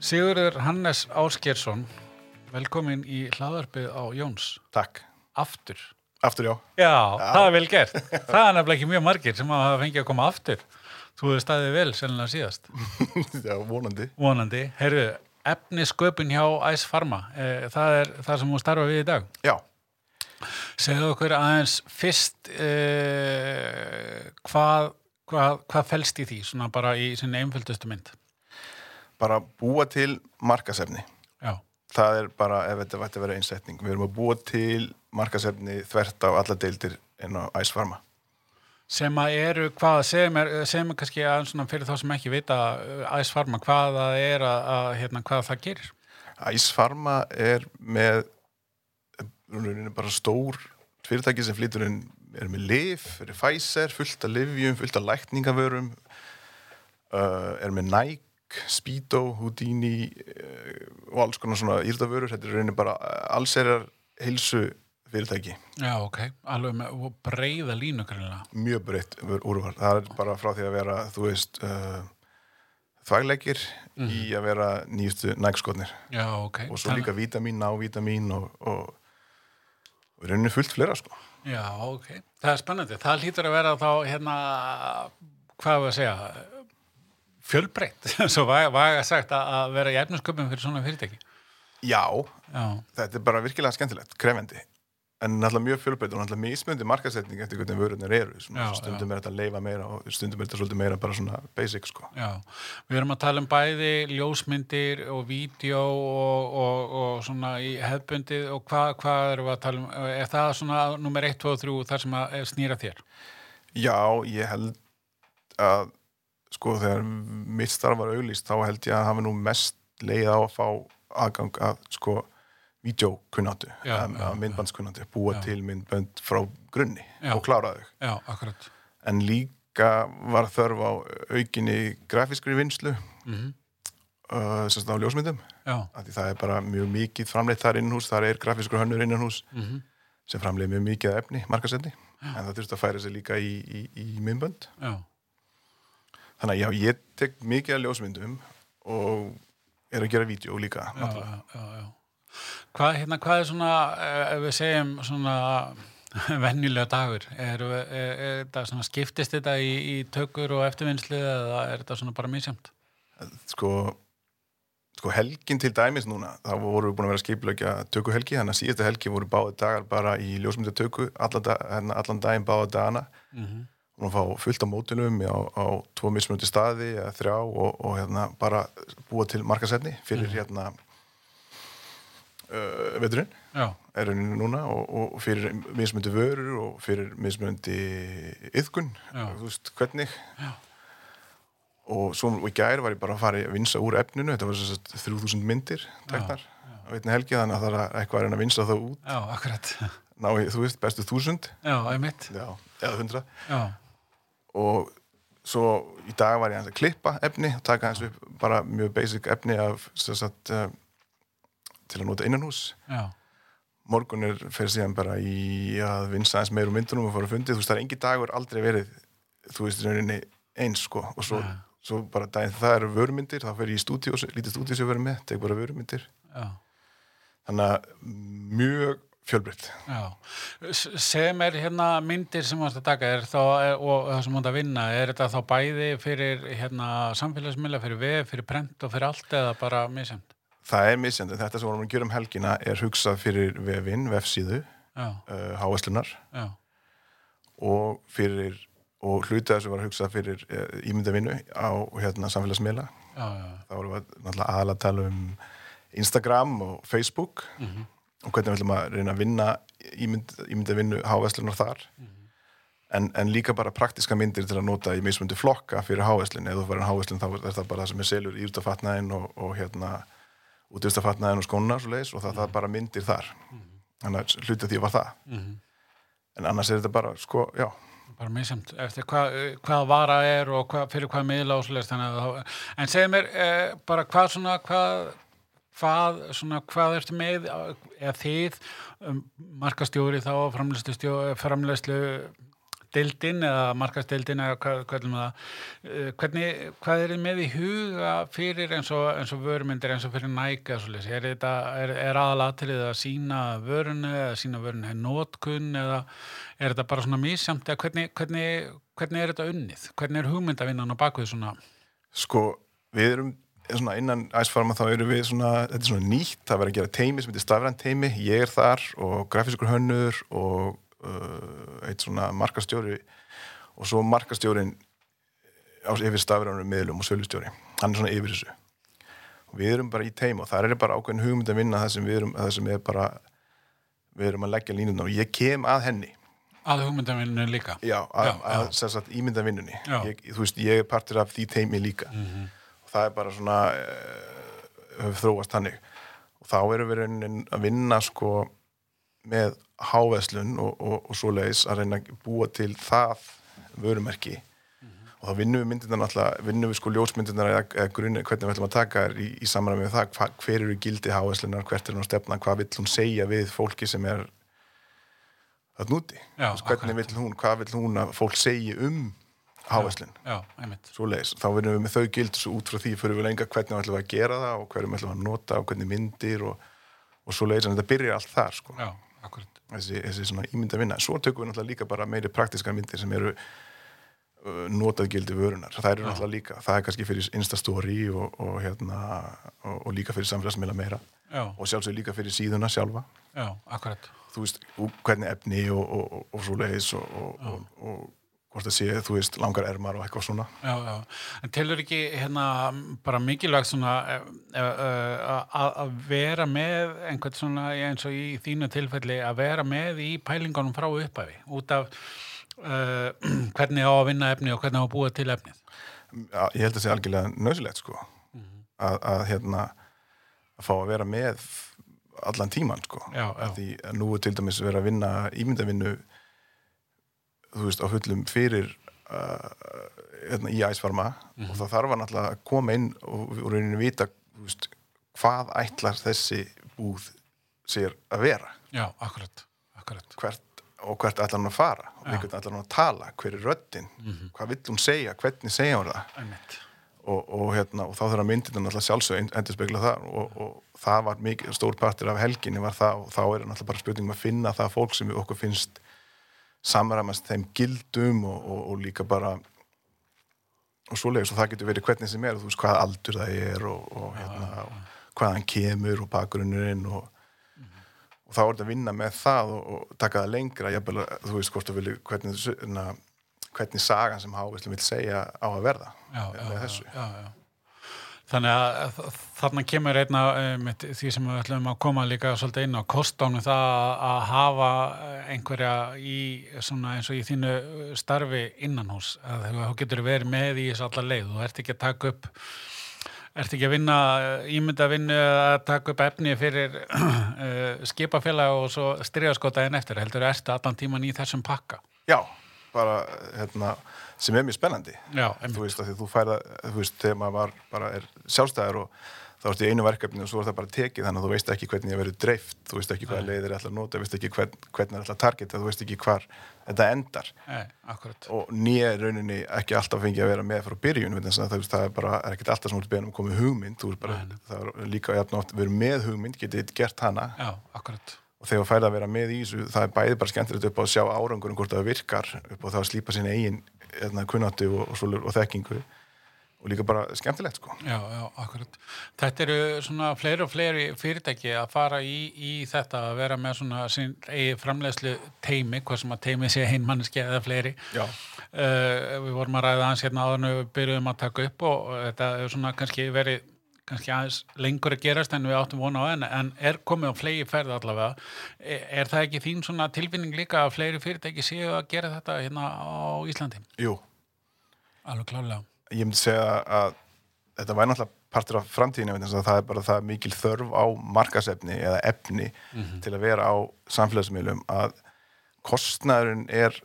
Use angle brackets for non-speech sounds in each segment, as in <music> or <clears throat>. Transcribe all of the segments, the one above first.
Sigurður Hannes Áskersson, velkomin í hlaðarpið á Jóns. Takk. Aftur. Aftur já. Já, það er vel gert. Það er nefnilega ekki mjög margir sem hafa fengið að koma aftur. Þú hefur staðið vel sennilega síðast. <laughs> já, vonandi. Vonandi. Herru, efni sköpun hjá Æs Pharma. Eh, Það er það sem þú starfa við í dag. Já. Segðu okkur aðeins fyrst eh, hvað, hvað, hvað felst í því, svona bara í sinni einföldustu mynd. Bara búa til markasefni. Já, Það er bara, ef þetta vætti að vera einsetning, við erum að búa til markasefni þvert á alla deildir inn á æsfarma. sem að eru, hvað, segjum er, segjum er kannski að svona fyrir þá sem ekki vita Æs Pharma, hvað það er að, að hérna, hvað það gerir. Æsfarma er með bara stór fyrirtæki sem flytur inn er með lif, er Pfizer, fullt af livjum, fullt af lækningavörum uh, er með Nike Speedo, Houdini uh, og alls konar svona írdavörur þetta er rauninni bara allserjar heilsu fyrirtæki Já, ok, alveg með og breiða línu grunlega. mjög breytt úrval. Það er bara frá því að vera, þú veist, uh, þvægleikir í að vera nýjustu nægskotnir. Já, ok. Og svo líka vítamín, návítamín og, og, og rauninni fullt fleira, sko. Já, ok. Það er spennandi. Það hlýtur að vera þá, hérna, hvað við að segja, fjölbreytt, <laughs> svo vaga, sagt að, vera í efnusköpum fyrir svona fyrirtæki. Já, Já, þetta er bara virkilega skemmtilegt, krefendi. En náttúrulega mjög fjölbreytt og náttúrulega mismöndi markasetning eftir hvernig vörunir eru. Svona, Já, stundum er þetta að leifa meira og stundum er þetta svolítið meira bara svona basic, sko. já. Við erum að tala um bæði ljósmyndir og vídeo og, og, og svona í hefbundið og hvað, hvað erum við að tala um? Er það svona nummer 1, 2 og 3 þar sem að er snýra þér? Já, ég held að sko þegar mitt starf var auglýst þá held ég að hafa nú mest leið á að fá aðgang að sko að myndbandskunnáttu, búa Já. til myndbönd frá grunni Já. og klára þau. Já. En líka var þörf á aukinni grafískri vinslu Mm uh, sem þetta á ljósmyndum, Já, af því það er bara mjög mikið framleitt þar innanhús, þar er grafískur hönnur innanhús mm sem framleitt mjög mikið efni, markasetni, en það þurfti að færa sig líka í, í, í myndbönd. já, Þannig að ég tek mikið af ljósmyndum og er að gera vídeo líka. já, já, já. Hvað, hérna, hvað er svona, eh, ef við segjum svona <laughs> venjulega dagur, er, er, er, þetta svona, skiptist þetta í, í tökur og eftirvinnslu eða er þetta svona bara misjamt? Sko, sko helgin til dæmis núna, þá voru við búin að vera skipilögja tökuhelgi, þannig að síðasta helgi voru báði dagar bara í ljósmyndatöku, allan, dag, hérna, allan daginn báði dagana Mm -hmm. Og fá fullt af mótilum á, á tvo mismunandi staði eða þrjá og, og hérna bara búa til markasetni fyrir hérna uh, veturinn. Er rauninni núna og, og fyrir mismundi vörur og fyrir mismundi yðkun, þú veist, hvernig. Já. og svo í gær var ég bara að fara að vinsa úr efninu þetta var þess að 3000 myndir teknar á einni helgi þannig að það er eitthvað að reyna að vinsa það út. Já, akkurat. ná, þú veist, bestu 1000 Já, einmitt. já, eða 100 Já, og svo í dag var ég að klippa efni og taka aðeins upp bara mjög basic efni af sagt, uh, til að nota innanhús já, morgun er fyrir síðan bara í að vinsa aðeins meir úr myndunum og fara að fundið þú veist það er engi dagur aldrei verið þú veist rauninni eins sko. Og svo, svo bara daginn það eru vörmyndir þá fer ég í stúdíu, lítið stúdíu sem ég verið með tek bara vörmyndir já. þannig að mjög S- sem er hérna myndir sem varst að taka er þá, og það sem múnt að vinna, er þetta þá bæði fyrir hérna samfélagsmiðla, fyrir vef, fyrir prent og fyrir allt eða bara misjönd? það er misjandi, þetta sem vorum að gera um helgina er hugsað fyrir vefinn, vefsíðu uh, háeslunar já, og fyrir og hluti þessu var að hugsa fyrir uh, ímyndavinnu á hérna, samfélagsmiðla. Já, já, þá vorum við náttúrulega aðalega að tala um Instagram og Facebook. Mhm. Og hvernig við ætlum að reyna að vinna ímynd, ímynda vinnu hávæslunar þar. En, en líka bara praktiska myndir til að nota í mismundi flokka fyrir hávæslun eða þú verður hávæslun þá er það bara það sem er selur í útafatnaðin og, og hérna útistafatnaðin og skóna svo leis, og það, það er bara myndir þar. Þannig að hluti af því var það. Mhm. en annars er þetta bara sko, já, bara misjönd, eftir hvað, hvað vara er og hvað, fyrir hvað miðla og að þá, en segðu mér eh, bara hvað svona, hvað hvað, svona, hvað ertu með eða þið um, markastjóri þá framleyslu dildin eða markastildin eða hvað, uh, hvernig, hvað er þið með í huga fyrir eins og, eins og vörmyndir eins og fyrir næka er, er, er aðalatrið að sína vörunu eða sína vörunu er nótkun eða er þetta bara svona mísjamt eða hvernig, hvernig, hvernig er þetta unnið? Hvernig er hugmyndavinnan á bakvið svona? Sko, við erum svona innan æsfarma þá eru við svona, þetta er svona nýtt, það verður að gera teimi sem heitir stafrænt teimi, ég er þar og grafískur hönnur og uh, eitt svona markastjóri og svo markastjórin yfir stafrænum miðlum og sölustjóri. Hann er svona yfir þessu. Og við erum bara í teim og það er bara ákveðin hugmynd að vinna það sem við erum, það sem er bara við erum að leggja línuna og ég kem að henni. Að hugmyndavinnunni líka? Já, að, að, að sérsagt ímyndavinnunni. Ég, þú veist, ég er partur af því teimi líka. Mm -hmm. Það er bara svona uh, þróast hannig og þá erum við að vinna sko með háveslun og, og, og svo leiðis að reyna að búa til það vörumerki. Mm -hmm. og þá vinnum við myndirna alltaf, vinnum við sko ljósmyndirna eða, grunni hvernig við ætlum að taka þér í, í samræmi með það, hva, hver eru gildi háveslunar, hvert er hún að stefna, hvað vill hún segja við fólki sem er að núti, Já, hvernig vill hún, hvað vill hún að fólk segja um leiðis þá vinnum við með þau gild út frá því fyrir við lenga hvernig við ætlum að gera það og hverju við ætlum að nota og hvernig myndir og, og svo leiðis en þetta byrjar allt þar sko. Já, þessi, þessi svona ímynda vinna svo tökum við náttúrulega líka bara meiri praktiska myndir sem eru uh, notaðgildi vörunar, það eru náttúrulega líka það er kannski fyrir Instastory og, og, hérna, og, og líka fyrir samfélagsmiðla meira. Já. og sjálfsög líka fyrir síðuna sjálfa. Já, Þú veist, hvernig efni og svo leiðis og hvort það sé, þú veist, langar ermar og eitthvað svona. Já, já, en telur ekki hérna bara mikilvægt svona eh, eh, eh, að vera með einhvern svona eins og í þínu tilfelli að vera með í pælingunum frá upphæfi út af uh, <clears throat> hvernig á að vinna efni og hvernig á að búa til efnið? Já, ég held að það sé algjörlega nöðsilegt sko mm -hmm. að, að hérna að fá að vera með allan tíman sko já, já. því að nú er til dæmis verið að vinna ímyndavinnu þú veist, á fullum fyrir uh, hérna, í æsfarma mm -hmm. og þá þarf að koma inn og, og rauninni vita veist, hvað ætlar þessi búð sér að vera? Já, akkurat, akkurat. Hvert, og hvert ætlar hann að fara? Og hvernig ætlar hann að tala, hver er röttin mm -hmm. hvað vill hún segja, hvernig segja hún það? Og, og, hérna, og þá þurfa myndinu alltaf sjálfsög endur spekla það. Og það var mikið, stór partur af helginni var það og þá er alltaf bara spurningum að finna það fólk sem við okkur finnst samræmast þeim gildum og, og, og líka bara og svoleiðis. Og það getur verið hvernig sem er þú veist hvað aldur það er og, og hérna, hvaðan kemur og bakgrunnurinn og og þá er þetta að vinna með það og taka það lengra. Jafnvel, þú veist hvort þú vilja hvernig, hvernig sagan sem Hávislu vil segja á að verða já, með þessu. já, Þannig að þarna kemur einna um, því sem við ætlum að koma líka svolítið inn á kostánu það að hafa einhverja í eins og í þínu starfi innanhús þú getur verið með í þessu alla leið þú ert ekki að taka upp ert ekki að vinna ímyndavinnu að taka upp efni fyrir uh, <clears throat> skipafélag og svo strygaskótaðin eftir heldur þú erst allan tíman í þessum pakka. Já, bara hérna sem er mjög spennandi. Já, þú veist að þú færða, þú veist, þegar maður var bara er sjálfstæðar og þá ertu í einu verkefni og svo er það bara tekið þannig að þú veist ekki hvernig það verður dreift, þú veist ekki hvaða leiðir er alltaf nota, þú veist ekki hvern, hvernig það er alltaf targeta, þú veist ekki hvar þetta endar. Nei, og nýja rauninni ekki alltaf fengið að vera með frá byrjun, það, það er bara er ekkert alltaf sem út beðan um að koma hugmynd bara, það er líka jafn oft verið með hugmynd getið gert hana. Já, og þegar það færði að vera með í þessu það er bæði bara skemmtilegt upp á að sjá árangur um hvort það virkar upp á það að slípa sín eigin hérna, kunnáttu og, og, og þekkingu og líka bara skemmtilegt sko. Já, já, akkurat. Þetta eru svona fleiri og fleiri fyrirtæki að fara í, í þetta að vera með svona eigi framlegslu teimi, hvað sem að teimi sé einmanniski eða fleiri. Já. Uh, við vorum að ræða hans hérna áður en við byrjuðum að taka upp og þetta er svona kannski verið kannski aðeins lengur að gerast en við áttum vona á enn en er komið á flegi ferð allavega er, er það ekki þín svona tilfinning líka að fleiri fyrirtæki séu að gera þetta hérna á Íslandi? Jú Alveg klálega Ég myndi segja að þetta væri náttúrulega partur af framtíðinu það er bara það mikil þörf á markasefni eða efni mm -hmm. til að vera á samfélagsmiðlum að kostnæðurinn er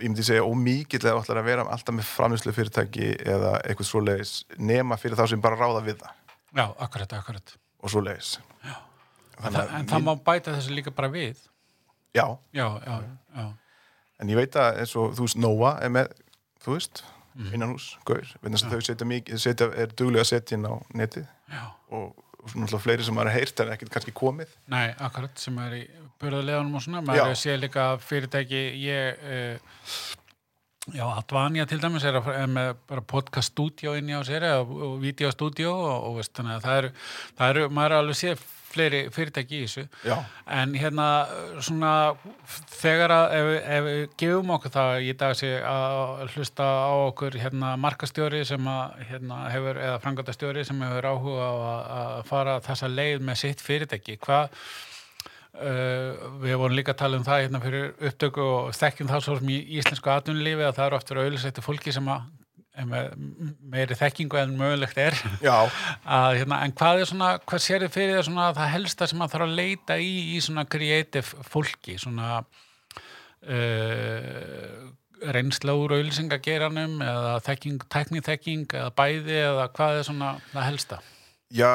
ég myndi segja ómíkill eða ætlar að vera alltaf með framlýslu fyrirtæki eða eitthvað svo leiðis nema fyrir þá sem bara ráða við það. Já, akkurat, akkurat. Og svo leiðis En, það, en það má bæta þessu líka bara við. Já. Já, já, já. En ég veit að eins og þú veist Nóa er með, þú veist Mhm. innan hús, gaur, þess að þau setja mikið setja, er duglega að setja inn á netið. Já. og, og svona alltaf fleiri sem er heyrt en ekkert kannski komið. Nei, akkurat, sem er í burðarleganum og svona, Já. maður sé líka fyrirtæki, ég uh, já, Advania til dæmis er, að, er með bara podcast stúdíó inn í á sér eða og videostúdíó og, og veist, þannig að það eru, það eru, maður alveg séð fleiri fyrirtæki í þessu. Já, en hérna svona þegar að ef, ef við gefum okkur það í dag sé að hlusta á okkur hérna markastjóri sem að hérna hefur, eða frangatastjóri sem hefur áhuga á að, að fara þessa leið með sitt fyrirtæki, hvað Uh, við vorum líka að tala um það hérna fyrir upptöku og þekkjum það svo sem í íslensku atvinnulífi að það eru oftur auðlisætti fólki sem að er með meiri þekkingu en mögulegt er. <laughs> Að, hérna, en hvað er svona, hvað sér þið fyrir það svona það helsta sem að þarf að leita í í svona creative fólki svona uh, reynsla úr auðlýsingageranum eða þekking, tekniþekking eða bæði eða hvað er svona það helsta? Já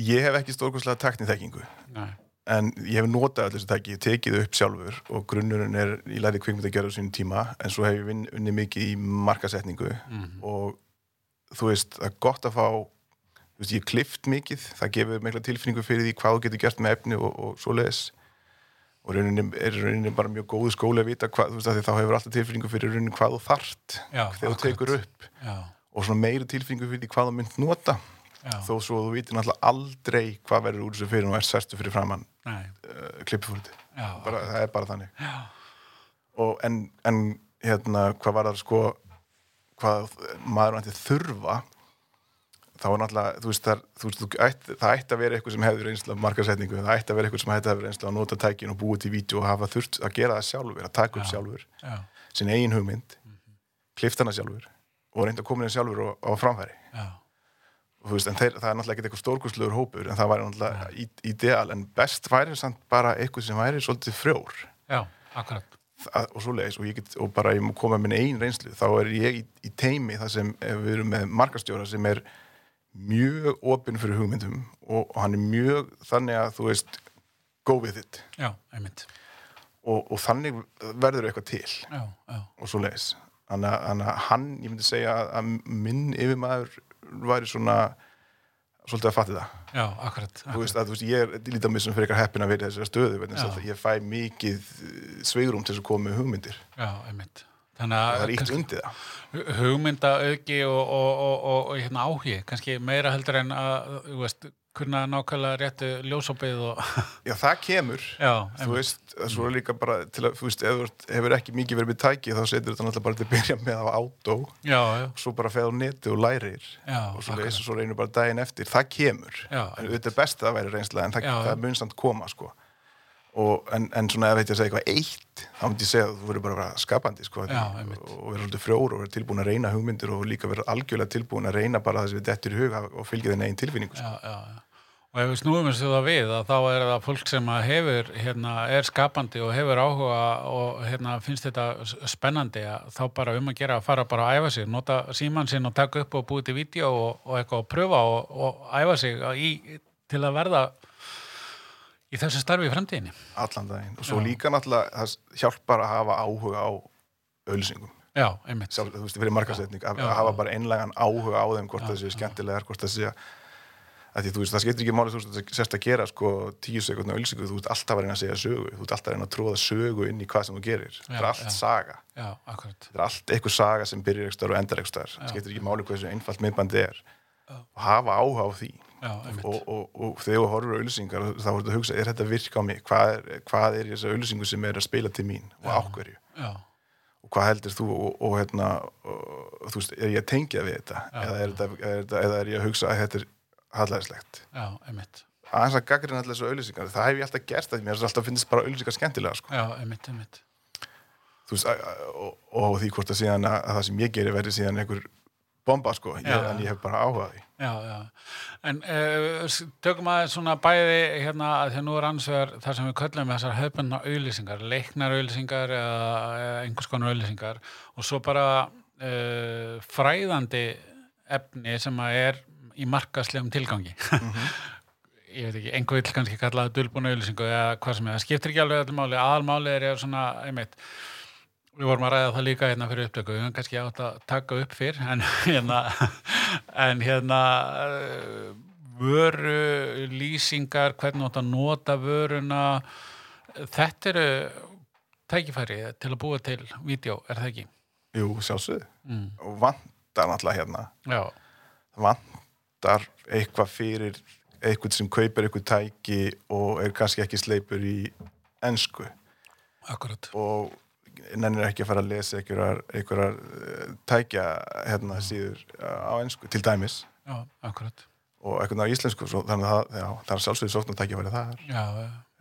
ég hef ekki stórkostlega teknið þekkingu Nei. En ég hef notað allir þessu tæki, tekið upp sjálfur og grunnurinn er, ég læri kvikmynd að gera á sínum tíma, en svo hef ég vinn, unni mikið í markasetningu Mhm. og þú veist, það er gott að fá þú veist, ég hef klift mikið það gefur mikla tilfinningu fyrir því hvað þú getur gert með efni og, og svoleiðis og rauninni er rauninni bara mjög góðu skóli að vita hvað, þú veist, þá hefur alltaf tilfinningu fyrir rauninni hvað þú þart Já, þegar þú akkurat. tekur upp Já, og svona meiri tilfinningu fyrir því hvað þú mynd nota já, þó svo þú vitir náttúrulega aldrei hvað verður úr þessu fyrir og er sestu fyrir framann uh, klippfúriti já, bara, það er bara þannig. Já, og en, en hérna hvað var það sko hvað maður ætti þurfa þá er náttúrulega þú veist, það, þú veist, þú ætti, það ætti að vera eitthvað sem hefur af markasetningu, það ætti að vera eitthvað sem vera reynslu að nota tækin og búið til vídeo og hafa þurft að gera það sjálfur, að taka upp Já. sjálfur já, sin eigin hugmynd, klift hana sjálfur og reynda að koma henni sjálfur á, á framfæri. Já, veist, þeir, það er náttúrulega ekki eitthvað stórkustlegur hópur en það væri náttúrulega í, ideal en best væri samt bara eitthvað sem væri svolítið frjór. Já, akkurat. Að, og svoleiðis og, ég get, og bara ég má koma minn einn reynslu þá er ég í, í teimi þar sem ef við erum með markastjóra sem er mjög opinn fyrir hugmyndum og, og hann er mjög þannig að þú veist go with it. Já, einmitt. Og, og þannig verður eitthvað til. Já, já, og svoleiðis. Þannig að, þannig að hann, ég myndi segja að, að minn yfirmaður væri svona svolítið að fatti það. Já, akkurat, þú akkurat. veist að þú veist, ég er lítið á mig sem fyrir eitthvað heppin að vera í þessari stöðu ég fæ mikið sveigrum til að koma með hugmyndir. Já, einmitt Þannig að það er ítt undir það. hu- hugmynda auki og, og, og, og, og hérna áhugi, kannski meira heldur en að, veist, kunna nákvæmlega réttu ljósopið og Já, það kemur, já, þú veist, svo er líka bara til að, þú veist, ef þú hefur ekki mikið verið með tæki þá setur þetta náttúrulega bara til að byrja með á átó já, já, svo bara feð á neti og lærir. Já, og svo svo reynir bara daginn eftir, það kemur. Já, en þetta er best að það væri reynsla en það, það mun samt koma, sko og, en, en svona ef þetta segja eitthvað eitt þá myndi ég segja að þú verður bara að vera skapandi sko, Já, og vera svolítið frjór og vera tilbúin að reyna hugmyndir og líka vera algjörlega tilbúin að reyna bara það sem við dettur í huga og fylgja þinn eigin tilfinningu sko. já, já, já. Og ef við snúum þessu það við að þá er það fólk sem að hefur, hérna, er skapandi og hefur áhuga og hérna, finnst þetta spennandi að þá bara um að gera að fara bara að æfa sig, nota síman sinn og taka upp og búið til vídeo og, og eitthvað að pröfa og, og æfa sig í, til að verða í þessu starfi í fremtíðinni. allan daginn. Og svo Já. líka náttúrulega það hjálpar að hafa áhuga á auðlýsingum Já, einmitt. Sjálf, þú veist, fyrir markasetning að, hafa bara einlegan áhuga á þeim hvort það já. skemmtilegar, hvort það séu að því, þú veist, það skiptir ekki máli þú veist, það sérst að gera sko tíu sekundna auðlýsingu, þú ert alltaf að reyna að segja sögu þú ert alltaf að reyna að tróða sögu inn í hvað sem þú gerir. Það er allt saga, það er allt eitthvað saga sem byrjar það er Já, og, og, og þegar þú horfur á auðlýsingar þá voru þetta að hugsa, er þetta virka á mig? Hvað er, hvað er í þessu auðlýsingu sem er að spila til mín og ákverju og hvað heldur þú og, og hérna þú veist, er ég að tengja við þetta? Eða, er þetta, er þetta, eða er ég að hugsa að þetta er hallæðislegt já, einmitt. aðeins að gaggrina allir þessu auðlýsingar það hef ég alltaf gert það, mér er alltaf finnst bara auðlýsingar skemmtilega sko. Já, einmitt. þú veist, og, og því hvort að síðan að, að það sem ég gerir verði síðan einhver bomba sko, ég, Já. en ég hef bara áhuga á því Já, já. En uh, tökum aðeins svona bæði hérna að því að nú er ansvegar þar sem við köllum þessar hefbundna auðlýsingar, leiknar auðlýsingar eða, eða einhvers konar auðlýsingar og svo bara uh, fræðandi efni sem að er í markaslegum tilgangi. <laughs> Ég veit ekki, einhver vill kannski kalla það dulbúna auðlýsingu eða hvað sem er, það skiptir ekki alveg allir máli, aðalmáli er ég svona, einmitt, Við vorum að ræða það líka hérna fyrir upptöku, við höfum kannski átt að taka upp fyrr, en <laughs> hérna, en hérna eh, vöru, lýsingar, hvernig átt að nota vöruna, þetta eru tækifæri til að búa til vídeo, er það ekki? jú, sjálfsögðu Mm. og vantar náttúrulega hérna Já, vantar eitthvað fyrir eitthvað sem kaupir eitthvað tæki og er kannski ekki sleipur í ensku akkurat. og nennir ekki að fara að lesa einhverjar, einhverjar eh, tækja hérna síður eh, á ensku til dæmis. Já, akkurat. og eitthvað á íslensku svo, þannig að það, já, það er sjálfsögðu sókn að tækja verið það Já,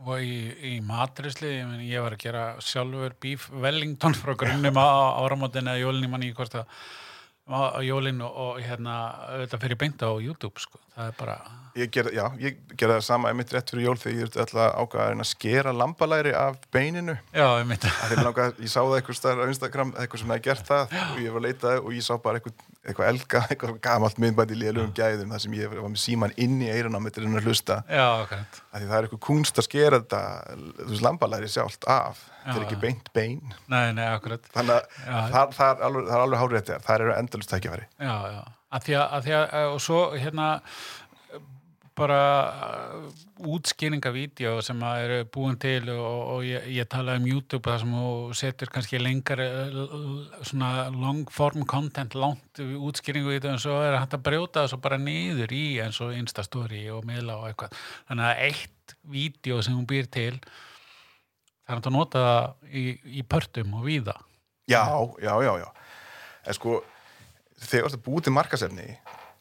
og í, í matrisli, ég, meni, ég var að gera sjálfur Beef Wellington frá grunnum á áramótin eða jólinn, ég manni í hvort að á jólinn og, og hérna auðvitað fyrir beint á YouTube, sko. Það er bara, ég ger, já, ég gerði það sama einmitt rétt fyrir jól þegar ég ákvað að reyna að skera lambalæri af beininu. Já, ég þeim langa, ég sá það eitthvað staðar á Instagram eitthvað sem hefði gert það og ég var að leita og ég sá bara eitthvað, eitthvað elga <laughs> eitthvað gamalt myndbæti lélugum gæðum þar sem ég var með síman inn í en að hlusta. Já, að það er eitthvað kunst að skera þetta þú veist, lambalæri sjálft af. Þetta er ekki beint bein. Nei, nei, þannig að það, það, er alveg, það er alveg hárið þetta það eru endalust tækifæri. Já, já. Að því að, að því að, og svo hérna bara uh, útskýringavídeó sem eru búin til og, og ég, ég tala um YouTube þar sem þú setur kannski lengar svona long form content langt útskýringavídeó en svo er hægt að brjóta það svo bara niður í eins og Instastory og miðla og eitthvað. Þannig að eitt vídeo sem hún býr til er hægt að nota það í, í pörtum og víða. Já, já, já, já. En sko, þegar þú ert að búið til markasefni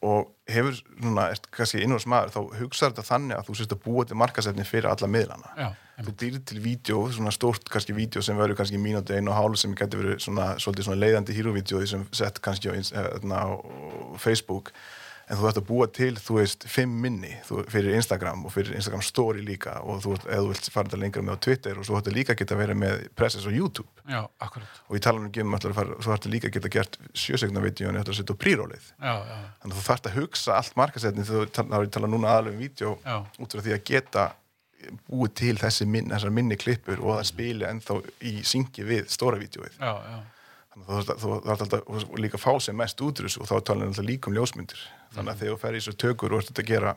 og hefur svona, ert kannski innvæðs maður þá hugsaður þetta þannig að þú sést að búa til markasefni fyrir alla miðlana. Já, þú dýrir til vídeo, svona stórt kannski vídeo sem verður kannski mínúti einu og hálf sem getur verið svona, svona leiðandi híruvídeói sem sett kannski á, eh, á, á Facebook en þú ert að búa til, þú veist, fimm minni þú, fyrir Instagram og fyrir Instagram Story líka og þú ert, eða þú vilt fara þetta lengra með á Twitter og svo ættu líka geta verið með presses á YouTube. Já, akkurat. Og ég tala nú ekki um að fara, svo ættu líka geta gert sjösegna vídeo en þetta að setja á prírólið. Já, já, þannig að þú þarft að hugsa allt markasetni þegar þú tala, tala núna aðalega um vídeo já, út frá því að geta búið til þessi minn, þessar minni klippur og það spili ennþá í syngi við stóra vídeoið. já, já. Þú þarft alltaf líka að fá sem mest út úr þessu og þá talar alltaf líka um ljósmyndir. Þannig að þegar þú fer í þessu tökur og ert að gera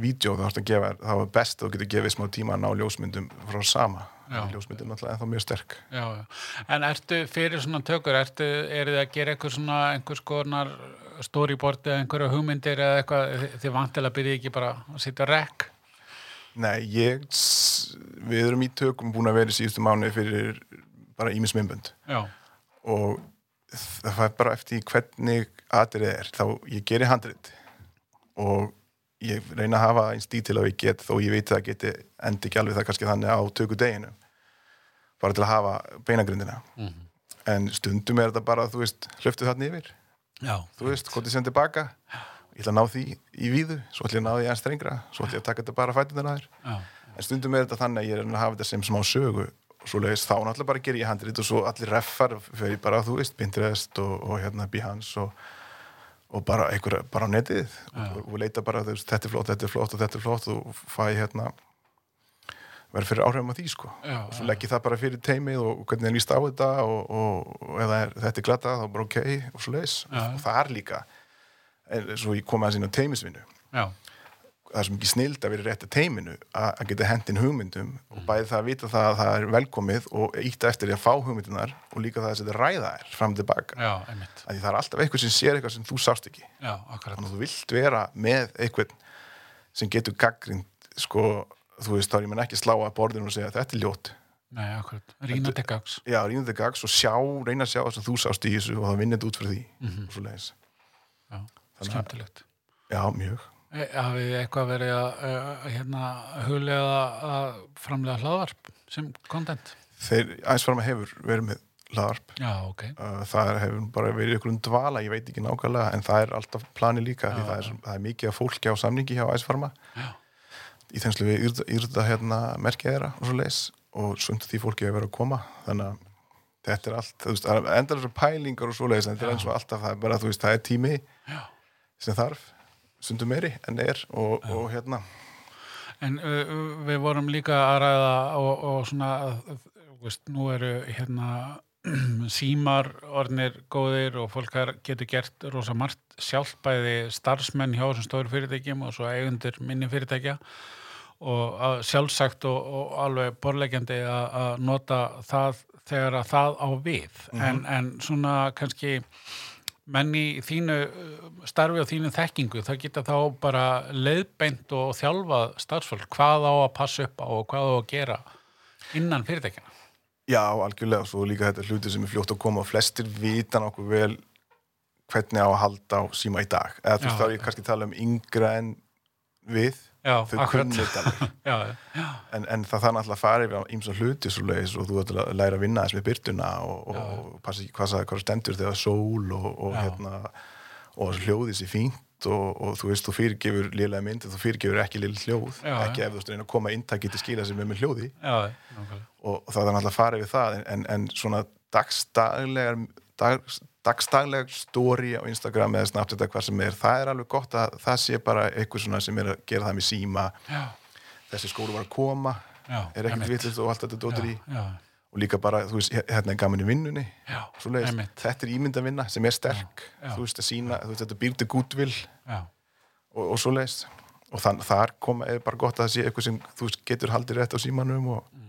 vídeo þá þá er best að þú getur gefið smá tíma að ná ljósmyndum frá sama. Já. Ljósmyndum er alltaf ennþá mjög sterk. Já, já. En ertu fyrir svona tökur, ertu, eru þið að gera eitthvað svona, einhvers konar storyboard eða einhverja hugmyndir eða eitthvað, þið- vantilega byrja ekki bara að sitja rekk? Nei, ég, við erum í tökum búin að vera í síðustu mánu fyrir bara ímis myndbönd. Já, og það fær bara eftir hvernig atrið er, þá ég geri handrit og ég reyna að hafa eins dítil að ég get þó ég veit að það geti endi ekki alveg það kannski þannig á töku deginu bara til að hafa beinagrindina Mhm. en stundum er þetta bara, þú veist, hlöftið þarna yfir. Já, þú veist, hvort ég sem tilbaka ég ætla að ná því í víðu svo ætla ég að ná því aðeins strengra svo ætla ég að taka þetta bara að þér. Já, en stundum er þetta þannig að ég er að hafa þetta sem smá sögu og svo leiðist þá náttúrulega bara ger ég handrit og svo allir reffar fyrir bara, þú veist, Pinterest og, og hérna Behance og, og bara einhver, bara á netið. Og, og leita bara, veist, þetta er flott, þetta er flott og þetta er flott og fæ hérna verður fyrir áhrifum á því, sko. Já, og svo legg ég það bara fyrir teimið og hvernig er líst á þetta og, það er, þetta er glata þá bara ok og svo leiðis Já. og það er líka en svo ég kom aðeins inn á teimisvinnu já, það er svo mikið snild að vera rétt að teiminu að að geta hendin hugmyndum og bæði það að vita það að það er velkomið og ítta eftir því að fá hugmyndunar og líka það að setja ræða þær fram og tilbaka. Já, einmitt, að því það er alltaf eitthvað sem sér eitthvað sem þú sást ekki. Já, akkurat, þannig að þú vilt vera með eitthvað sem getur gaggrind sko, þú veist, þá er ég menn ekki slá að borðinu og segja þetta er ljót nei, akkurat, rína til gags, já, rínum þetta gags og sjá, reyna að sjá það sem þú sást í þessu og þá vinnir þetta út fyrir því Mhm. og svo leiðis, já, að- skemmtilegt. já, mjög hafið þið eitthvað verið að, uh, hérna, huglega að framlega hlaðvarp sem content? þeir, æsfarma hefur verið með laðarp Já, ok, Uh, það hefur bara verið ykkur um dvala, ég veit ekki nákvæmlega en það er alltaf plani líka því Já, það er, það er mikið fólki á samningi hjá Æsfarma Já. í þenslu við yrða, yrða hérna merkið þeirra og svo leis og svönd því fólki að vera að koma þannig að þetta er allt, þú veist, það er endalur pælingar og svo leis en þetta er eins og alltaf það er bara, þú veist, það er tími já. sem þarf, stundum meiri en er og, og hérna. En uh, við vorum líka að ræða og, og svona, veist, nú eru hérna <clears throat> símar orðnir góðir og fólk getur gert rosa margt sjálf bæði starfsmenn hjá þessum stóru fyrirtækjum og svo eigundur minni fyrirtækja. Og sjálfsagt og, og alveg borlegjandi að nota það þegar að það á við. En, en svona kannski menn í þínu uh, starfi og þínu þekkingu, það geta þá bara leiðbeint og þjálfað starfsfólk, hvað á að passa upp á og hvað á að gera innan fyrirtækjana. Já, algjörlega, svo líka þetta hluti sem er fljótt að koma og flestir vita nokkuð vel hvernig á að halda á síma í dag. Eða þú veist þá er ég kannski að tala um yngra en við Já, þau akkurat. kunni þetta alveg. <laughs> Já, já, en, en það þarf náttúrulega að fara yfir ímsa hluti svo leiðis og þú ætla að læra að vinna þess með byrtuna og, og, Já. og passa ekki hvað, það- hvað stendur þegar sól og, og hérna og hljóðið sér fínt og, og þú veist, þú fyrirgefur lélega mynd þú fyrirgefur ekki lélega hljóð. Já, ekki ef þú reyna að koma inntaki til skila sem er með hljóði. Og það er náttúrulega að fara yfir það en, en, en svona dagstaglegar dag, dagstaglegar story á Instagram eða Snapchat eða hvað sem er það er alveg gott að það sé bara eitthvað svona sem er að gera það með síma. Já, þessi skólu var að koma já. er ekkert vittlust og allt þetta dóttir í. Já, og líka bara, þú veist, hérna er gaman í vinnunni. Svoleiðis. þetta er ímyndavinna sem er sterk þú veist að sína, þú veist, þetta býr til gútvill og, og svoleiðis. Og þann, þar koma, er bara gott að það sé eitthvað sem þú veist, getur haldið rétt á símanum og, Mm.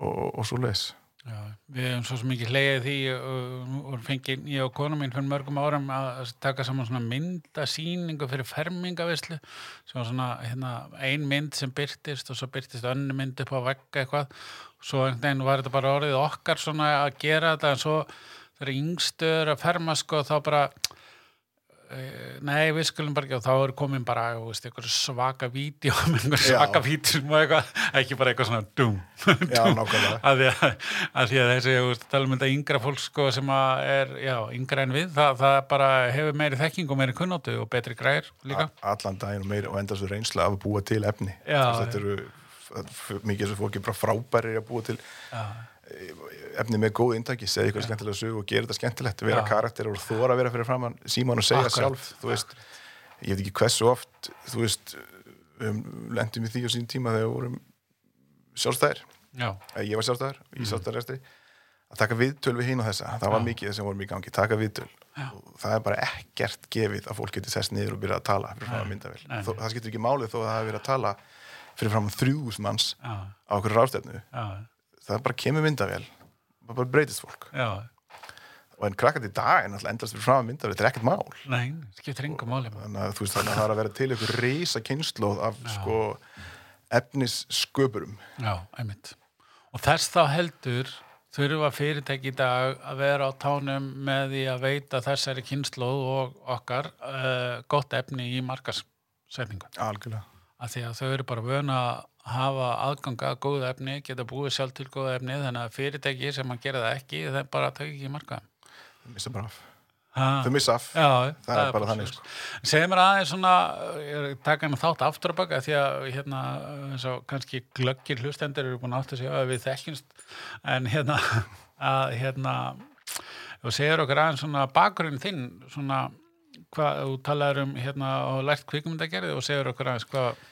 og, og, og svoleiðis já. Við hefum svo mikið hlegið því og, og fengið ég og konu mín fyrir mörgum árum að taka saman svona myndasýningu fyrir fermingavislu sem var svona hérna, ein mynd sem byrtist og svo byrtist önnu mynd upp á vegga eitthvað svo einhvern veginn var þetta bara orðið okkar svona að gera þetta en svo þegar yngstur að ferma sko þá bara Nei, við skulum bara ekki og þá er komin bara veist, svaka vídeo Já. svaka vídeo og eitthvað, ekki bara eitthvað svona dum, <laughs> já, að því að, þessi, tala um yngra fólk sko sem er, já, yngra en við það, það bara hefur meiri þekking og meiri kunnóttu og betri græðir líka. Allan daginn og meira og enda svo reynsla af að búa til efni. Já, þetta eru mikið sem fólki bara frábæri að búa til. Já, efni með góð intaki, segja eitthvað skemmtilega sög og gera þetta skemmtilegt, vera karakter og þóra vera fyrir framann síman og segja Akkurat. sjálf þú veist, ég veit ekki hversu oft þú veist, við lendum í því á sín tíma þegar við vorum sjálfstæðir, ég var sjálfstæðir Mhm. í sjálfstæðarresti, að taka viðtöl við hinn og þessa, það var Já. mikið sem vorum í gangi taka viðtöl, og það er bara ekkert gefið að fólk geti sest niður og byrja að tala fyrir framann myndavel. Þó, það skiptir ekki máli þó að það það bara kemur myndavel það bara breytist fólk. Já. Og en krakkandi í dag er náttúrulega endast fyrir fram að mynda þetta er ekkert mál. Nei, máli þannig að þú veist þannig að það er að vera til ykkur reysa kynnslóð af sko efnissköpurum. Já, einmitt. Og þess þá heldur þurfa fyrirtæki í dag að vera á tánum með því að veita þessari kynnslóð og okkar uh, gott efni í markasetningu algjörlega að því að þau eru bara vöna að hafa aðganga að góðu efni, geta búið sjálf til góðu efni, þannig að fyrirtæki sem að gera það ekki, það bara taka ekki marka þau missa bara af. Ha, þau missa af. Já, það, er bara þannig sko. Segðu mér aðeins svona, er að taka hann þátt aftur að baka því að hérna, og kannski glöggir hlustendur eru búin að átt að segja að við þekkjumst en hérna, <laughs> að hérna, og segir okkur aðeins svona bakgrunn þinn, svona hvað, þú talaður um hérna og lært kvikmyndagerði og segir okkur aðeins hvað,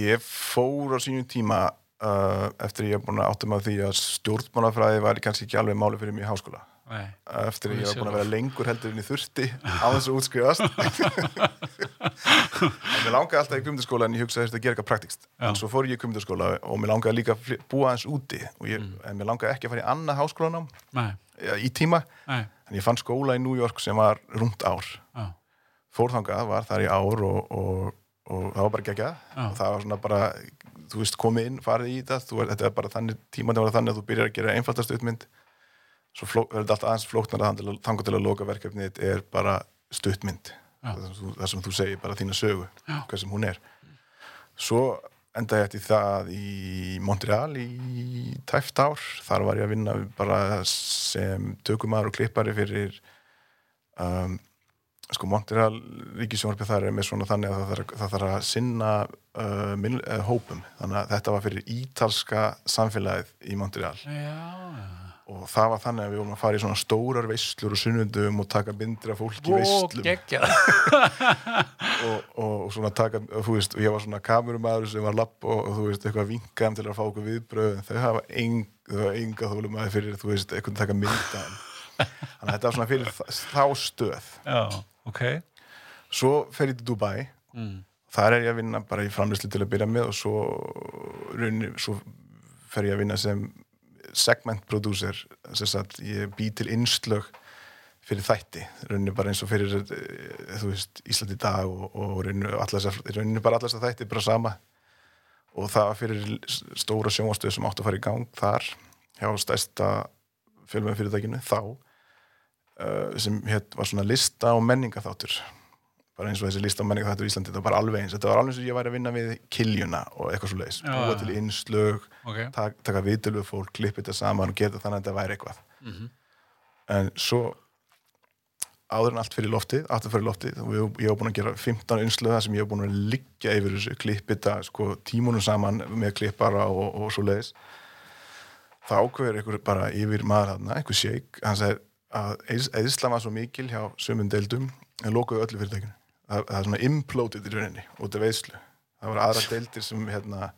ég fór á sínum tíma uh, eftir ég er búin að áttum að því að stjórnmálafræði var kannski ekki alveg máli fyrir mig í háskóla. Nei, eftir að ég var búin að vera lengur heldur en ég þurfti á þess að útskrifast. <laughs> En mér langaði alltaf í kvimdaskóla en ég hugsaði að þetta gera eitthvað praktikst en svo fór ég í kvimdaskóla og mér langaði líka að búa aðeins úti. Ég, Mm. en mér langaði ekki að fara í annað háskólanám í tíma. Nei, en ég fann skóla í New York sem var rúmt ár fórþangað var þar í ár og, og, og það var bara geggjað Já. og það var svona bara, þú veist, komið inn farið í þetta, þú, þetta er bara þannig tímandi var þannig að þú byrjar að gera einfaldast utmynd svo er þetta allt aðeins flóknara þangar til að loka verkefnið er bara stuttmynd Já. það sem, þú, það sem þú segir bara þína sögu Já. hvað sem hún er svo endaði ég eftir það í Montreal í tæft ár þar var ég að vinna bara sem tökumar og klippari fyrir um, sko Montreal ríkisjónvarpið þar er með svona þannig að það þarf, þarf að sinna uh, minn, uh, hópum. Þannig að þetta var fyrir ítalska samfélagið í Montreal. Já, og það var þannig að við vorum að fara í svona stórar veislur og sunnundum og taka myndir af fólki í veislum. og, <laughs> og, og svona taka, og þú veist, ég var svona kamerumæður sem var lapp og, og þú veist, eitthvað vinkaðum til að fá okkur viðbröð þau hafa enga fyrir, þú veist, eitthvað taka myndaðum þannig að þetta var svona fyrir þá stöð. Já, ok. svo fer ég til Dubai Mm. þar er ég að vinna bara í framlýslu til að byrja með og svo, runni, svo fer ég að vinna sem segment producer ég bý til innslög fyrir þætti, rauninni bara eins og fyrir eh, þú veist, Ísland í dag og, og rauninni bara allas að þætti bara sama og það fyrir stóra sjónvastöð sem átti að fara í gang þar hjá stærsta fjölmjöðum fyrirtækinu þá uh, sem hétt var svona lista og menningaþáttur bara eins og þessi lista og menningaþáttur í Íslandi þetta var bara alveg eins, þetta var alveg eins og ég væri að vinna við kiljuna og eitthvað svo leiðis, búa til innslög Ok. tak, taka viðtölu við fólk, klippa þetta saman og gera þetta þannig að þetta væri eitthvað. Mhm. en svo áður en allt fyrir loftið, aftur fyrir loftið og ég, ég var búin að gera 15 innslöða sem ég var búin að liggja yfir þessu, klippa þetta sko, tímunum saman með klippara og, og svo leiðis þá ákveður einhver bara yfir maður þarna, einhver shake, hann segir að eðsla var svo mikil hjá sömum deildum en lokuðu öllu fyrirtækinu. Það, það er svona imploded í rauninni út af veislu það voru aðra deildir sem hérna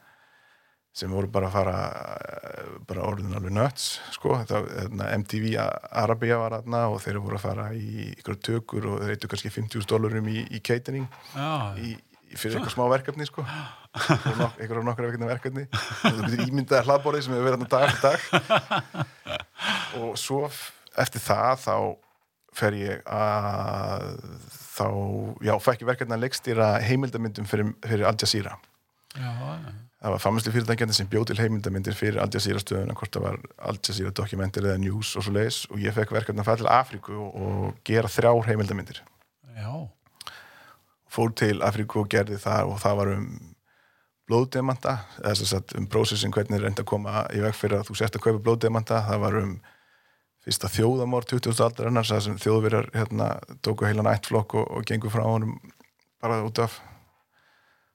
sem voru bara að fara eh, bara orðin alveg nuts sko. það, hérna, MTV Arabia var þarna og þeir voru að fara í ykkur tökur og þeir eittu kannski 50.000 dólarum í, í catering Já, í, í fyrir eitthvað smá verkefni sko. Nok eitthvað nokkra verkefni verkefni. Og þú getur ímyndaði hlaðborðið sem hefur verið þarna dag eftir dag. <laughs> Og svo eftir það þá fer ég að þá, já, fekk ég verkefni að leikstýra heimildamyndum fyrir, fyrir Al Jazeera. Já, það var framlæslu fyrirtækjandi sem bjóð til heimildamindir fyrir Al Jazeera stöðuna, hvort það var Al Jazeera dokumentir eða news og svo leiðis og ég fekk verkefni að fara til Afríku og, gera þrjár heimildamindir. Já. fór til Afríku og gerði það og það var um blóðdemanta eða sem sagt um prósessin hvernig er reynd að koma í veg fyrir að þú sért að kaupa blóðdemanta. Það var um fyrsta þjóðamór 20. aldar annars það sem þjóðverjar hérna tóku heilan ættflokk og, og gengur frá honum bara út af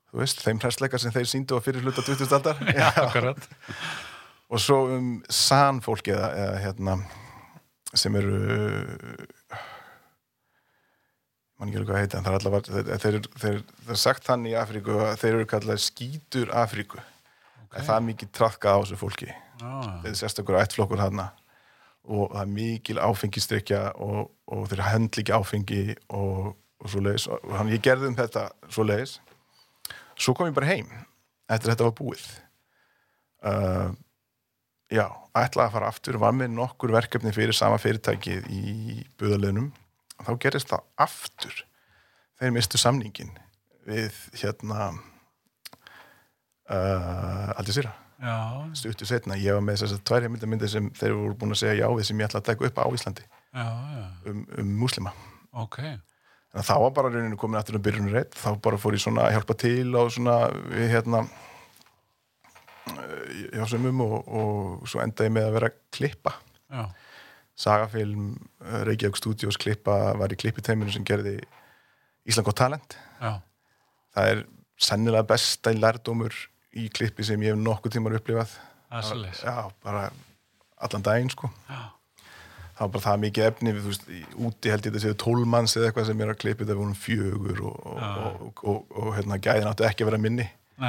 þú veist, þeim hræsleika sem þeir síndu á fyrir hluta 20. aldar <laughs> akkurat. og svo um san fólki eða, eða hérna sem eru mann ekki alveg hvað heita en það er allavega þeir, þeir, þeir, er sagt þannig í Afríku að þeir eru kallað skítur Afríku okay. það er mikið trafkað á þessu fólki Já, þeir sérstakur ættflokkur hana og það er mikil áfengistrykja og, og þeir höndl ekki áfengi og, og svo leiðis og hann ég gerði um þetta svo leiðis svo kom ég bara heim eftir að þetta var búið. Uh, já, ætlaði að fara aftur var með nokkur verkefni fyrir sama fyrirtækið í buðaliðnum þá gerist það aftur. Þeir mistu samningin við hérna uh, aldrei sýra stuttu setna, ég var með þess að tvær heimildamindir sem þeir voru búin að segja já við sem ég ætla að taka upp á Íslandi. Já, já. um, um múslima. Ok. en þá var bara rauninu komin aftur um byrjunum reitt þá bara fór ég svona að hjálpa til og svona við hérna eh, hjá sumum og, og svo endaði ég með að vera klippa. Já, Sagafilm, eh, Reykjavík Studios klippa var í klippiteiminu sem gerði Ísland gott talent. Já, það er sennilega besta í lærdómur í klippi sem ég hef nokkuð tímar upplifað. Það já, bara allan daginn sko. Já, það var bara það mikið efni við, veist, úti held ég þetta séu tólmanns eða eitthvað sem er að klippa þetta vorum fjögur og, og, og, og, og, og hérna gæðin áttu ekki að vera minni. <laughs>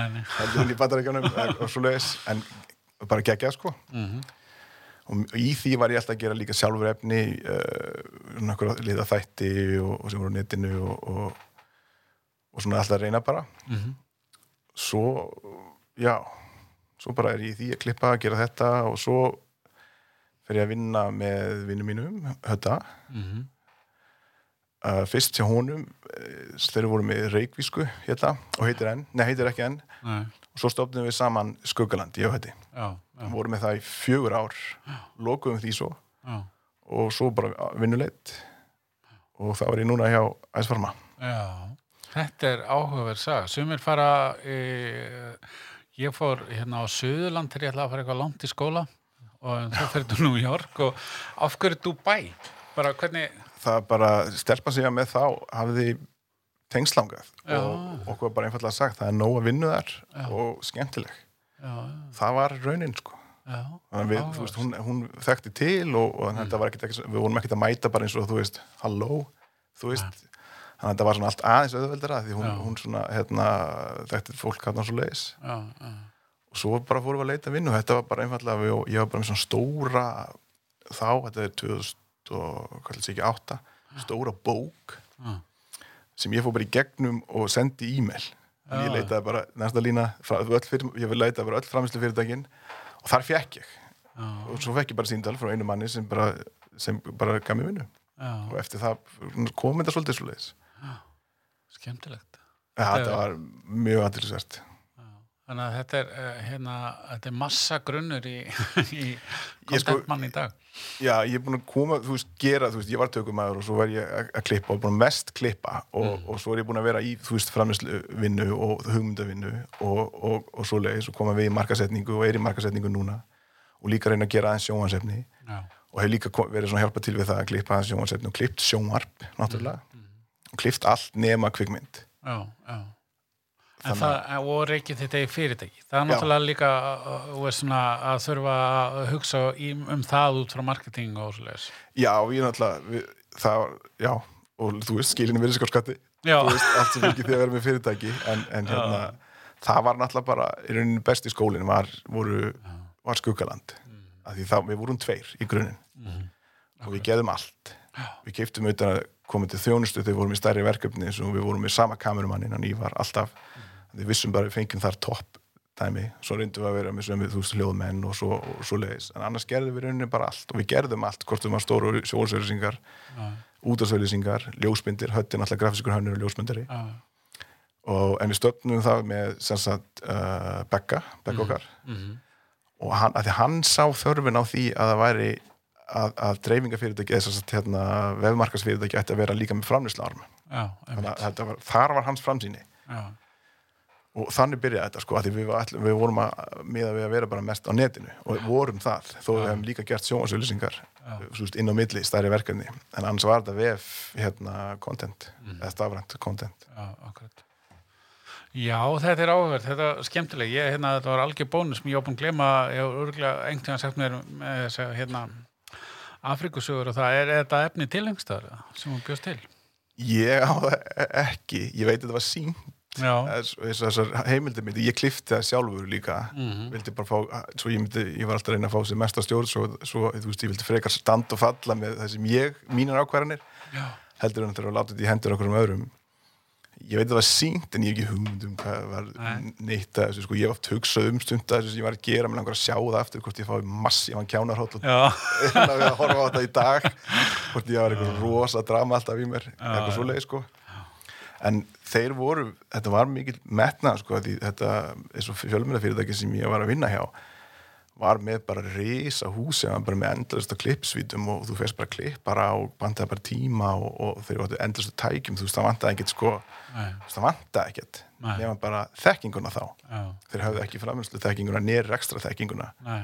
En bara geggjað sko. Mm og í því var ég alltaf að gera líka sjálfur efni uh, liða þætti og, sem voru á netinu og, og, og svona alltaf að reyna bara. Mhm. Svo, já svo bara er ég í því að klippa að gera þetta og svo fer ég að vinna með vinnum mínum hötta Mhm. uh, fyrst hjá honum uh, þeir voru með Reykvísku hérna, og heitir enn, nei heitir ekki enn. Nei, og svo stofnum við saman Skuggaland, ég og hætti já, já, voru með það í fjögur ár. Lokuðum því svo. Já. og svo bara vinnuleitt og þá er ég núna hjá Æsfarma Já, þetta er áhugaverð saga. Sumir fara, e, ég fór hérna á Suðurland þegar ég ætlaði að fara eitthvað langt í skóla og þá fyrir þú New York og af hverju Dubai? Bara hvernig, það bara stelpa sig að með þá hafði tengslangað Já. og okkur bara einfallega sagt það er nóg að vinnu þar Já. og skemmtileg já, það var raunin sko við, þú veist, hún, hún þekkti til og, og mm. var ekkert, við vorum ekkert að mæta bara eins og, þú veist, halló þú veist, þannig að þetta var svona allt aðeins auðveldara því hún, hún svona, hérna þekkti fólk hann svo leiðis. Og svo bara fórum við að leita vinnu. Þetta var bara einfallega, við, ég var bara með svona stóra þá, þetta er 2000 og, hvað ætla ekki, 8 stóra bók já, sem ég fór bara í gegnum og sendi e-mail. Já. ég leitaði bara, næsta lína fyrir, ég vil leita bara öll framherslu fyrirtækin og þar fekk ég. Já, og svo fekk ég bara síndal frá einu manni sem bara, sem bara gaf mér vinnu. Og eftir það kom þetta svolítið svo leiðis skemmtilegt. ja, Þetta þetta var mjög aðtilsvert Já. Þannig að þetta er, uh, hérna, þetta er massa grunnur í, <laughs> í Ég sko- kontentmann í dag. já, ég er búin að koma, þú veist, gera þú veist, ég var tökumæður og svo var ég að- klippa og búin að mest klippa og, og svo er ég búin að vera í, þú veist, framherslu vinnu og hugmyndavinnu og, og, og svo leiðis og koma við í markasetningu og er í markasetningu núna og líka reyna að gera aðeins sjónvansefni Já, og hef líka verið svona að hjálpa til við það að klippa aðeins sjónvansefni og klippt sjónvarp, náttúrulega og klippt allt nema kvikmynd já, já. En Þannig það, og reykið þetta í fyrirtæki. Það er náttúrulega líka uh, að þurfa að hugsa um það út frá marketing og svo leiðis. Já, ég náttúrulega, við, það já, og þú veist, skilinu verið skatti, Já, þú veist, allt sem ekki því að vera með fyrirtæki, en, en hérna, það var náttúrulega bara, í rauninni besti skólinn var, voru, var skuggaland, mm. af því það, við vorum tveir í grunninn Mhm. og við geðum allt. Við keiptum auðvitað koma til þjónustu þegar við vorum í stærri verkefni eins og við vorum með sama kamerumannin en ég var alltaf, við vissum bara við fengjum þar topp dæmi, svo reyndum við að vera með sömu þú veist hljóðmenn og svo, og svo leiðis en annars gerðum við rauninni bara allt og við gerðum allt hvort við var stóru sjóðsverðisingar já, útarsverðisingar, ljósmyndir, höttin alltaf grafiskur hönnur og ljósmyndari. Já, og, en við stöfnum það með sem sagt uh, Becca, Becca okkar. mhm, og hann, hann sá þörfin á því að það væri að, að dreifingafyrirtæki eða sem sagt hérna vefmarkasfyrirtæki ætti að vera líka með framlýslarm já, að þar var hans framsýni. Já, og þannig byrjaði þetta sko, að við, ætlum, við vorum að við að vera bara mest á netinu og vorum það, þó við hefum líka gert sjónvarsauðlýsingar inn á milli stærri verkefni, en annars var þetta vef hérna content, eða stafrænt content. Já, akkurat. Já, þetta er áhverð, þetta er skemmtileg. Ég, hérna, þetta var algjör bónus sem ég var búin að glema, ég var örgulega einhvern tíðan sagt mér með þess að, hérna, Afrikusögur og það er, er þetta efni tilhengstar sem hún bjóst til. Ég á það ekki, ég veit að þetta var sín Já, þessar heimildir myndi, ég klifti það sjálfur líka. Mhm. vildi bara fá, svo ég myndi ég var alltaf að reyna að fá sér mesta stjórn svo, svo þú veist, ég vildi frekar standa og falla með það sem ég, mínar ákvarðanir. Heldur en þetta að láta þetta í hendur okkur um öðrum ég veit að það var sínt en ég hef ekki hugmynd um hvað var Nei. neitt að þessu sko, ég hef oft hugsað um stund að þessu sem ég var að gera, mér langar að sjá það aftur hvort ég fái massífan kjánarhóll og já, <laughs> að horfa á þetta í dag. Hvort ég var eitthvað rosa drama alltaf í mér eitthvað já. svoleið sko. En þeir voru, þetta var mikil metnað sko, því þetta er svo fjölmjörðafyrirtæki sem ég var að vinna hjá var með bara risa húsi hann bara með endlastu klippsvítum og þú fyrst bara klippara og bandaði bara tíma og, og þeir voru endlastu tækjum þú veist, það vantaði ekkert sko. Það vantaði ekkert. Nema bara þekkinguna þá. Já, þeir hafðu ekki framherslu þekkinguna nýr ekstra þekkinguna nei,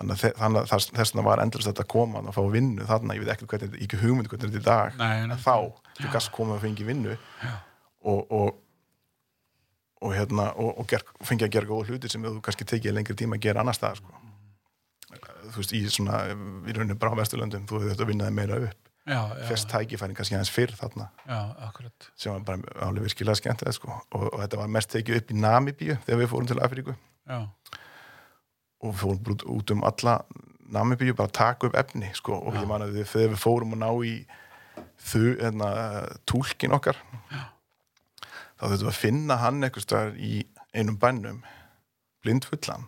þannig að, þe- þannig að þess, vegna var endlust þetta að koma og fá vinnu þarna, ég veit ekkert hvernig þetta- ekki hugmynd hvernig þetta er í dag, Nei, en þá þú gast koma og fengi vinnu. Og, og og hérna og, og ger, fengi að gera góða hluti sem þú kannski tekið lengri tíma að gera annars staðar sko. Þú veist, í svona í rauninni bara á vesturlöndum, þú hefur þetta vinnaði meira upp. Já, já, fyrst tækifæring kannski aðeins fyrr þarna. Já, sem var bara alveg virkilega skemmt sko. og, og þetta var mest tekið upp í Namibíu þegar við fórum til Afríku. Já, og við fórum út, um alla Namibíu bara að taka upp efni sko, og ég man að við, þegar við fórum að ná í þau, hérna, túlkin okkar Já. þá þurftum við að finna hann staðar í einum bænnum blindfullan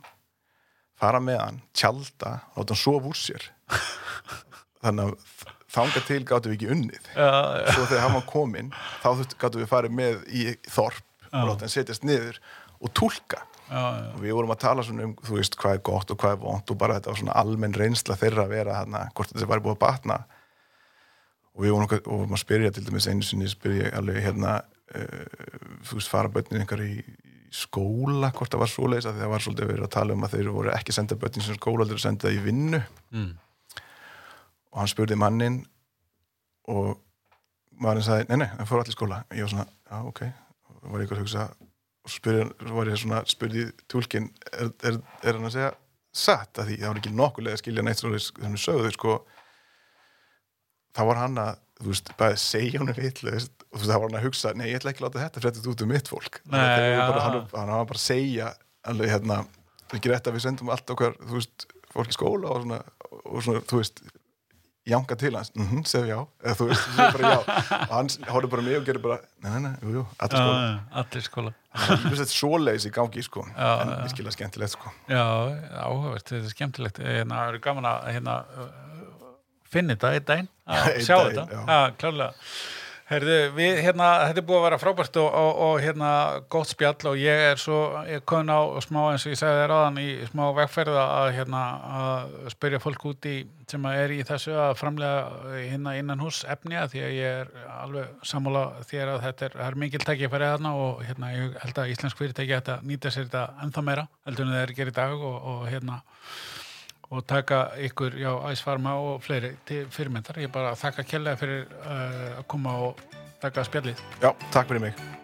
fara með hann, tjalda láta hann sofa úr sér. <laughs> Þannig að þanga til gáttum við ekki unnið. Já, já, svo þegar hann var kominn þá gáttum við farið með í þorp og láta hann setjast niður og já, já, og við vorum að tala svona um þú veist hvað er gott og hvað er vont og bara þetta var svona almenn reynsla þeirra að vera þarna hvort þetta væri búið að batna. Og við vorum, okkar- og að spyrja til dæmis einu sinni spyrja alveg hérna uh, þú veist fara börnin einhver í skóla hvort það var svoleiðis að það var svolítið verið að tala um að þeir voru ekki að senda börnin sem skóla þeir að senda það í vinnu. Mm, og hann spurði mannin og maðurinn sagði, nei, nei, það fór allir skóla. Ég var svona, já, ok. Og var ég eitthvað að hugsa og spurði, var ég svona, spurði túlkin er, er, er hann að segja satt? Að því það var ekki nokkulega að skilja neitt svona sögðu sko. Þá var hann að, þú veist, bæði segja hann vitlaust og þú veist, þá var hann að hugsa nei, ég ætla ekki að láta þetta fréttist út um mitt fólk. Nei, já. bara, hann, hann var bara að segja alveg hérna, ekki rétt að við sendum allt okkar, þú veist, fólk í skóla og svona, og svona þú veist jánka til hans, mhm, mm segðu já. Eða þú veist, segðu bara já. Og hann horfði bara mig og gerði bara, nei, nei, nei, jú, jú, allir skóla. Já, allir skóla. Ég veist þetta svoleiðis í gangi, sko. Já, en virkilega skemmtilegt, sko. Já, áhugavert, þetta er skemmtilegt. Hérna, það eru gaman að hérna, uh, finna þetta einn daginn að sjá þetta, já, klárlega Herðu, við, hérna, þetta er búið að vera frábært og, og, og hérna, gott spjall og ég er svo, ég kom á smá eins og ég sagði þér áðan í smá vegferða að, hérna, að spyrja fólk út í sem er í þessu að framlega hérna innan hús efni að því að ég er alveg sammála þér að þetta er, er mikil tækifæri þarna og hérna, ég held að íslensk fyrirtæki að nýta sér þetta ennþá meira heldur en það er að gera í dag og, og hérna og taka ykkur, já, Æsfarma og fleiri til fyrirmyndar. Ég bara þakka kjærlega fyrir uh, að koma og taka spjallið. já, takk fyrir mig